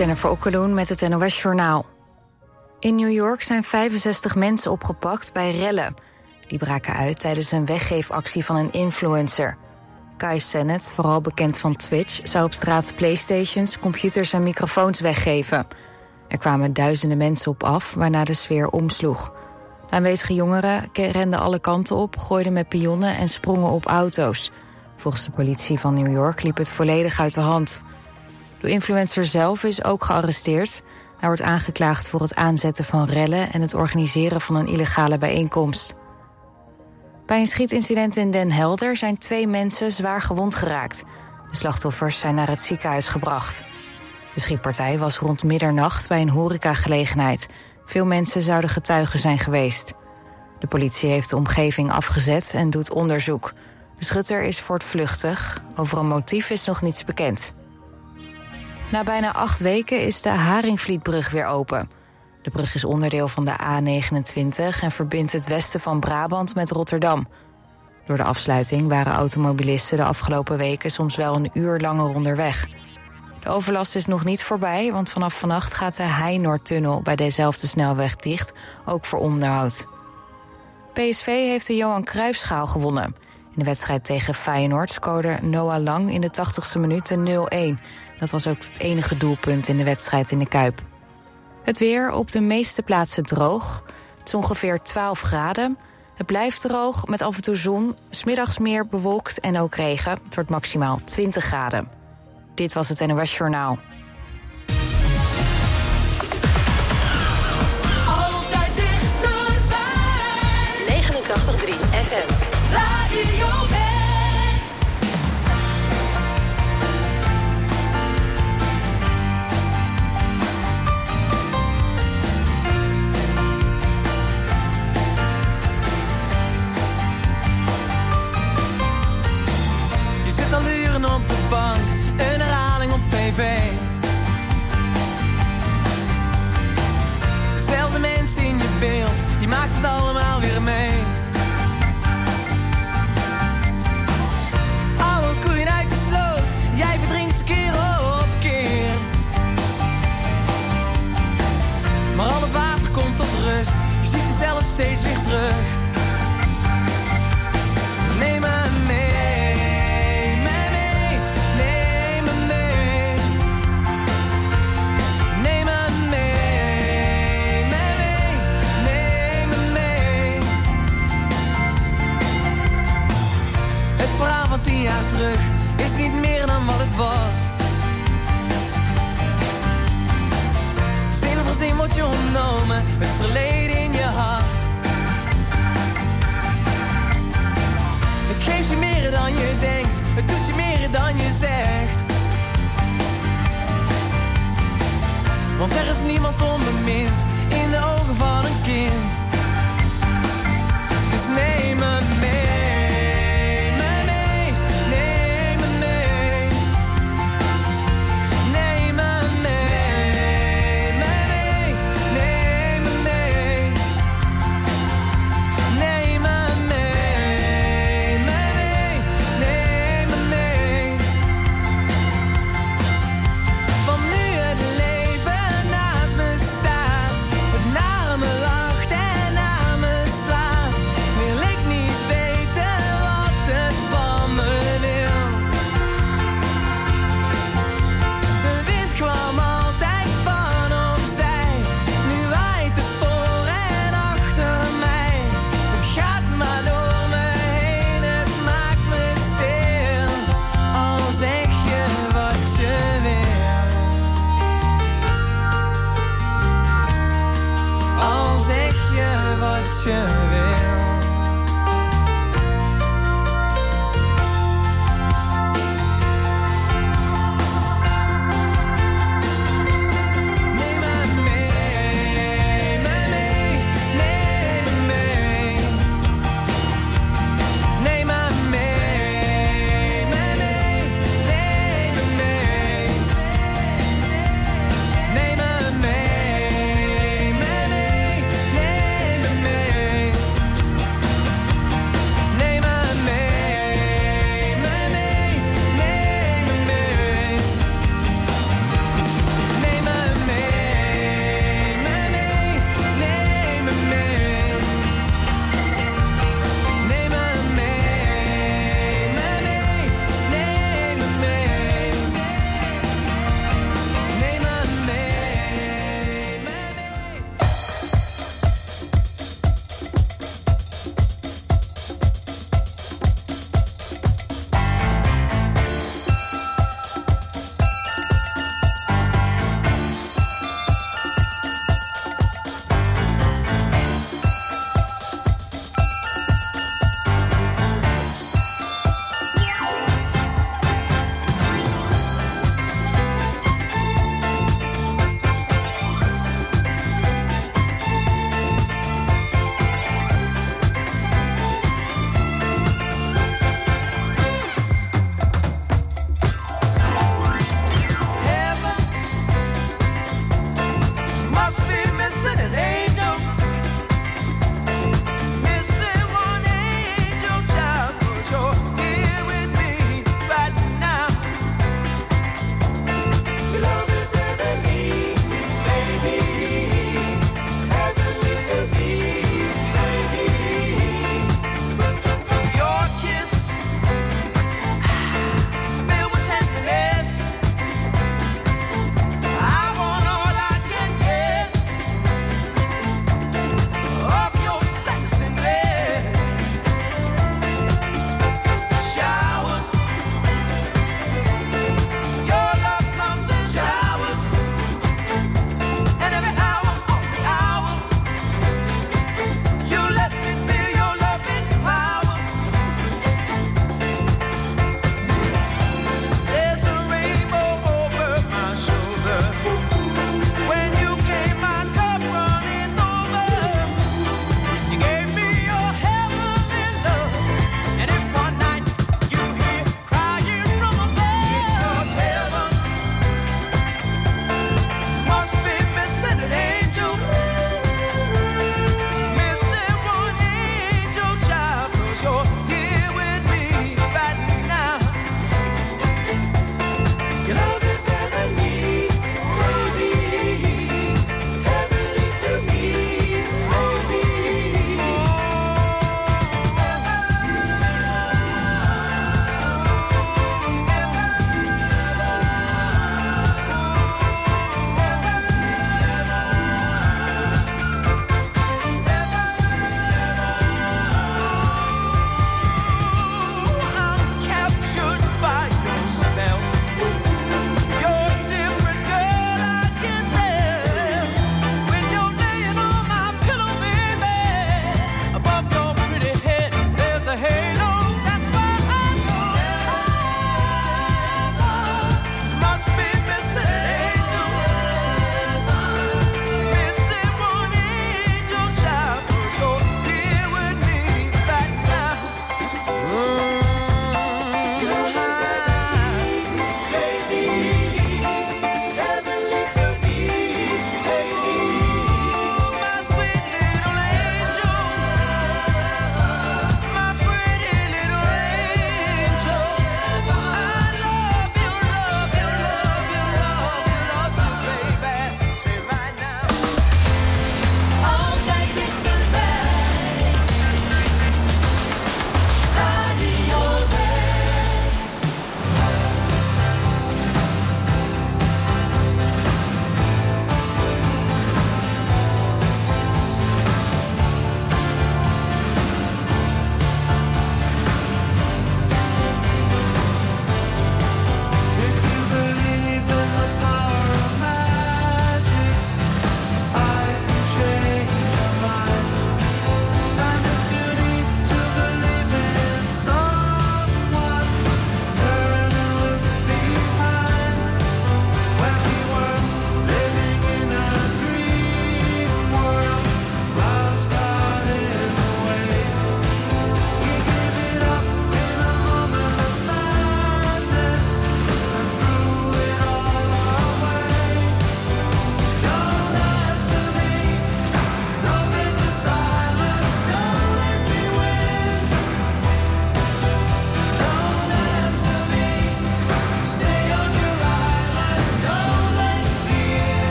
Jennifer Okkeloen met het NOS Journaal. In New York zijn 65 mensen opgepakt bij rellen. Die braken uit tijdens een weggeefactie van een influencer. Kai Sennett, vooral bekend van Twitch... zou op straat playstations, computers en microfoons weggeven. Er kwamen duizenden mensen op af, waarna de sfeer omsloeg. Aanwezige jongeren renden alle kanten op, gooiden met pionnen... en sprongen op auto's. Volgens de politie van New York liep het volledig uit de hand... De influencer zelf is ook gearresteerd. Hij wordt aangeklaagd voor het aanzetten van rellen en het organiseren van een illegale bijeenkomst. Bij een schietincident in Den Helder zijn twee mensen zwaar gewond geraakt. De slachtoffers zijn naar het ziekenhuis gebracht. De schietpartij was rond middernacht bij een horecagelegenheid. Veel mensen zouden getuigen zijn geweest. De politie heeft de omgeving afgezet en doet onderzoek. De schutter is voortvluchtig. Over een motief is nog niets bekend. Na bijna acht weken is de Haringvlietbrug weer open. De brug is onderdeel van de A29 en verbindt het westen van Brabant met Rotterdam. Door de afsluiting waren automobilisten de afgelopen weken soms wel een uur langer onderweg. De overlast is nog niet voorbij, want vanaf vannacht gaat de Heinoordtunnel bij dezelfde snelweg dicht, ook voor onderhoud. PSV heeft de Johan Cruijffschaal gewonnen. In de wedstrijd tegen Feyenoord scoorde Noah Lang in de 80ste minuut 0-1. Dat was ook het enige doelpunt in de wedstrijd in de Kuip. Het weer op de meeste plaatsen droog. Het is ongeveer 12 graden. Het blijft droog met af en toe zon. Smiddags meer bewolkt en ook regen. Het wordt maximaal 20 graden. Dit was het NOS Journaal. Altijd dichterbij. 89.3 FM. Radio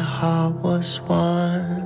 heart was won.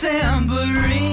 Tambourine.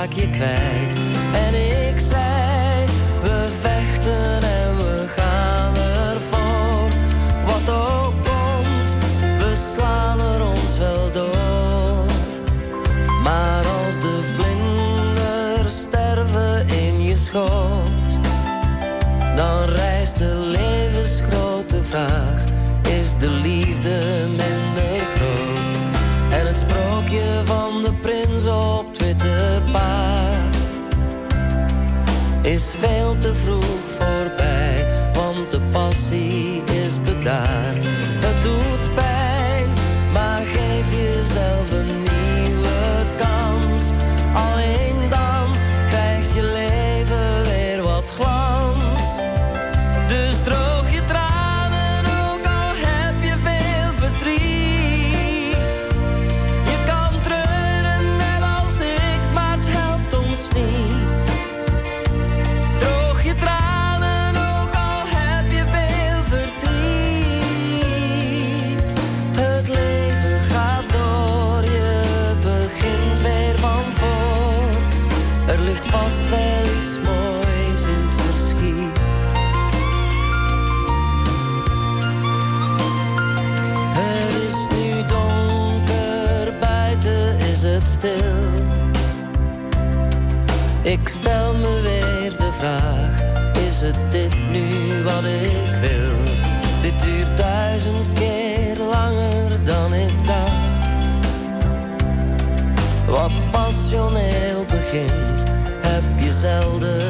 Raak je kwijt. En ik vraag, is het dit nu wat ik wil? Dit duurt duizend keer langer dan ik dacht. Wat passioneel begint, heb je zelden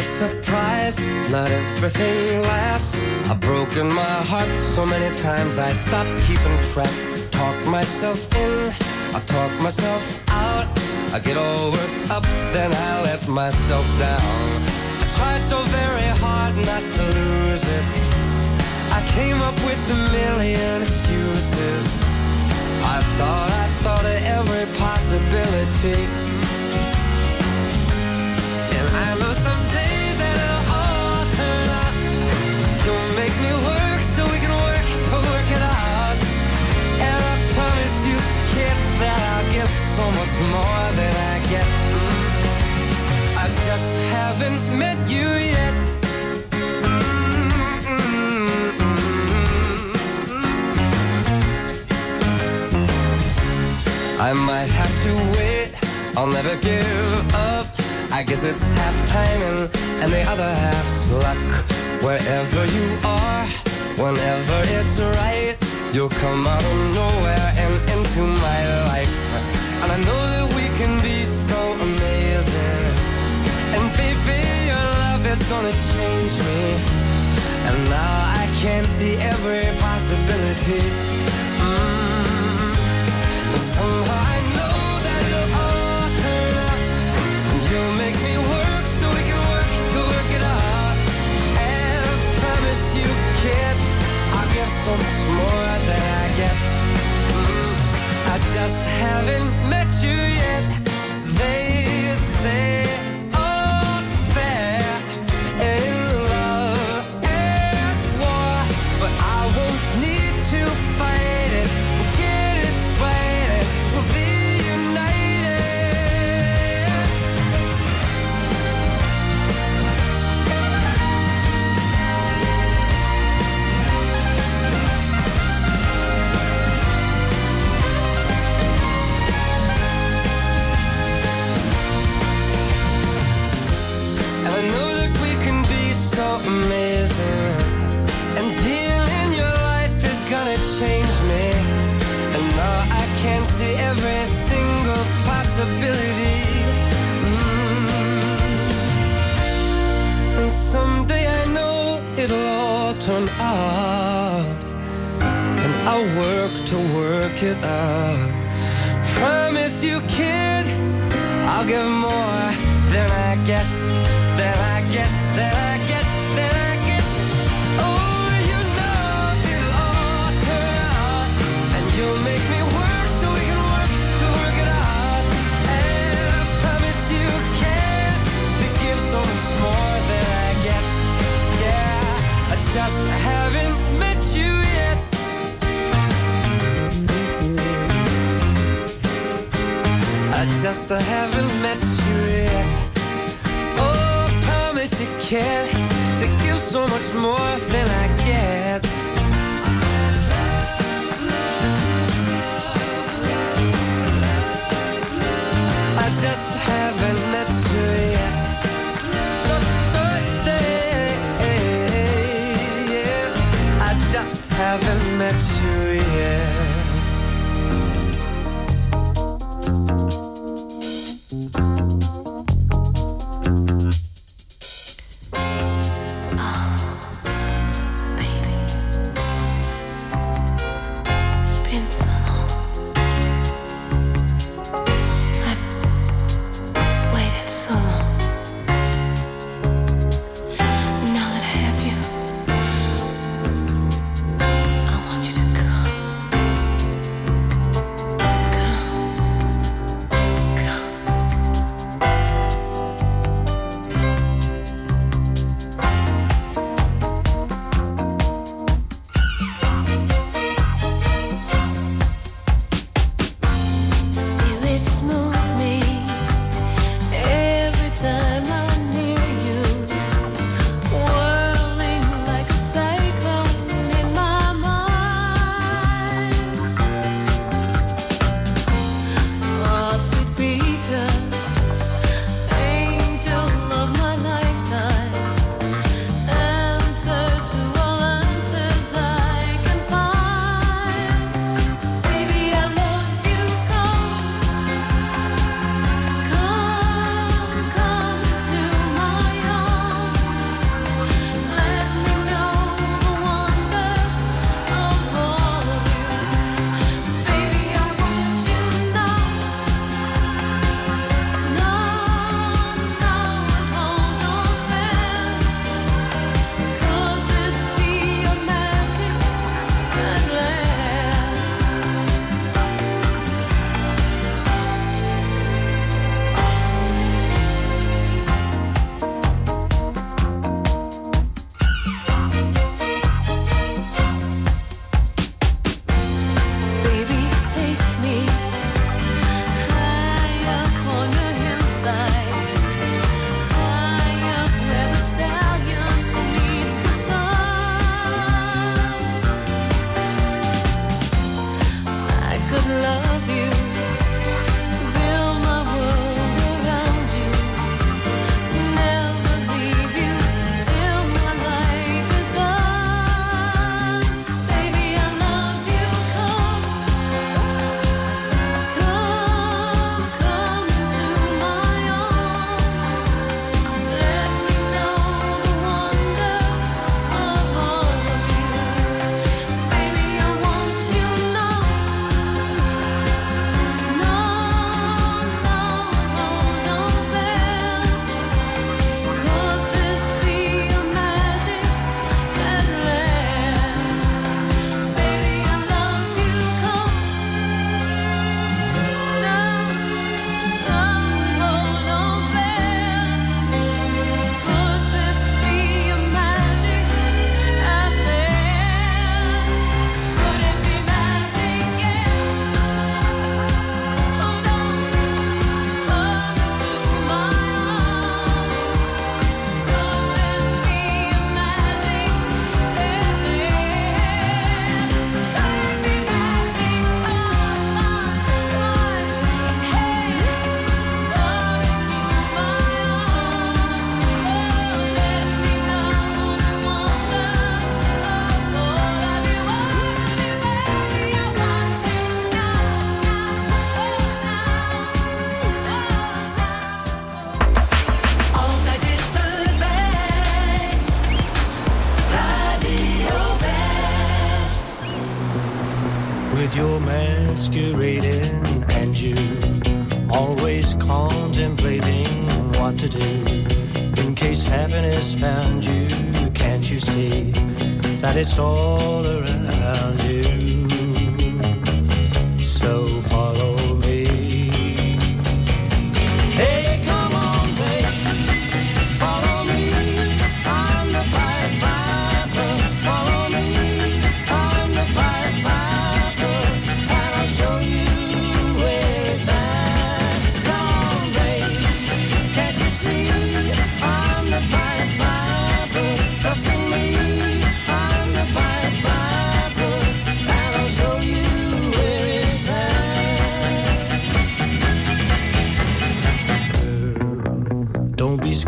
Not surprised, not everything lasts. I've broken my heart so many times I stopped keeping track. Talk myself in, I talk myself out. I get all worked up, then I let myself down. I tried so very hard not to lose it. I came up with a million excuses. I thought, I thought of every possibility. And I know so much more than I get. I just haven't met you yet. Mm-hmm. I might have to wait, I'll never give up. I guess it's half timing and the other half's luck. Wherever you are, Whenever it's right, you'll come out of nowhere and into my life. And I know that we can be so amazing. And baby, your love is gonna change me. And now I can see every possibility. Mm. And somehow I know that it'll all turn out. And you'll make me work so we can work to work it out. And I promise you, kid, I'll get so much more than I get. Just haven't met you yet. They say can see every single possibility. Mm. And someday I know it'll all turn out. And I'll work to work it out. Promise you, kid, I'll give more than I get, than I get, than I I haven't met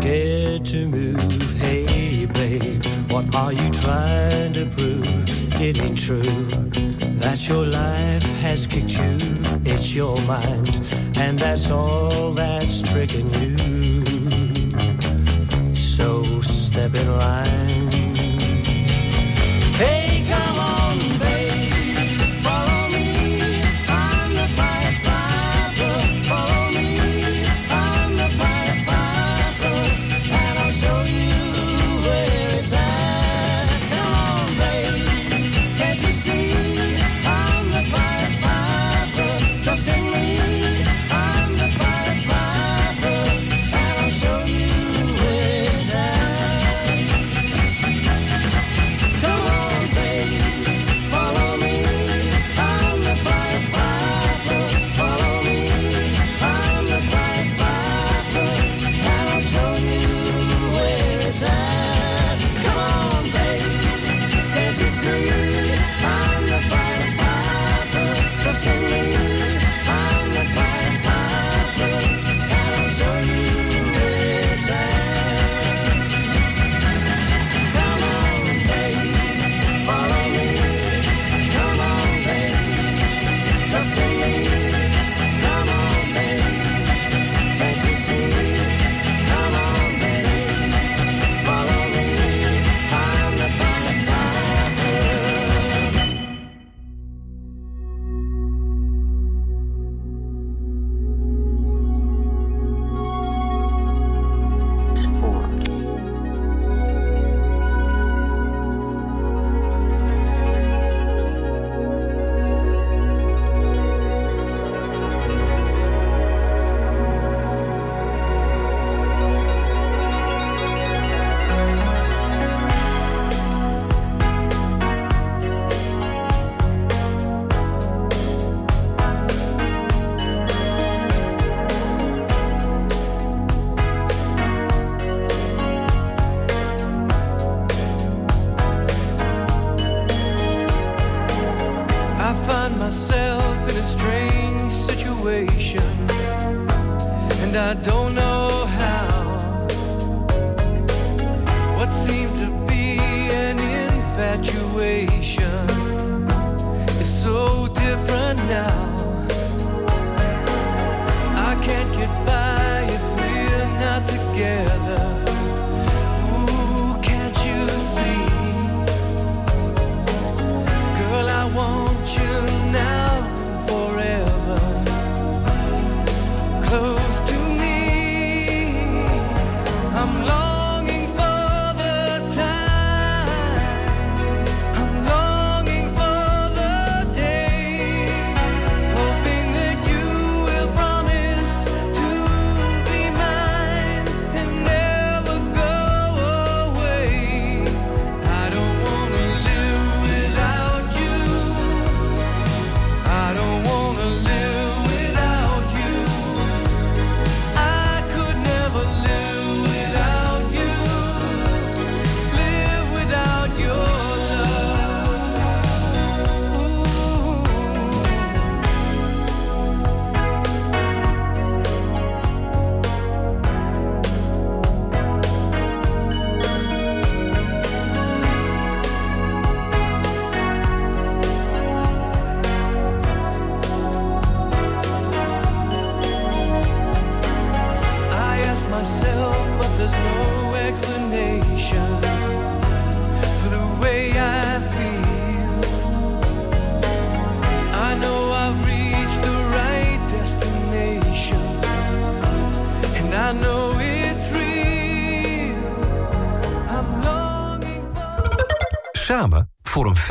scared to move. Hey, babe, what are you trying to prove? It ain't true that your life has kicked you. It's your mind, and that's all that's tricking you. So step in line. Hey, come on, babe.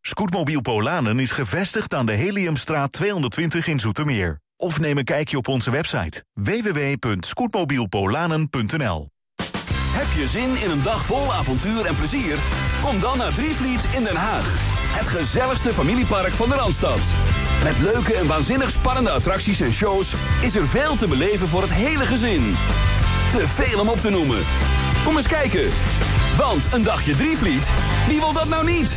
Scootmobiel Polanen is gevestigd aan de Heliumstraat 220 in Zoetermeer. Of neem een kijkje op onze website www.scootmobielpolanen.nl Heb je zin in een dag vol avontuur en plezier? Kom dan naar Drievliet in Den Haag. Het gezelligste familiepark van de Randstad. Met leuke en waanzinnig spannende attracties en shows... is er veel te beleven voor het hele gezin. Te veel om op te noemen. Kom eens kijken. Want een dagje Drievliet, wie wil dat nou niet?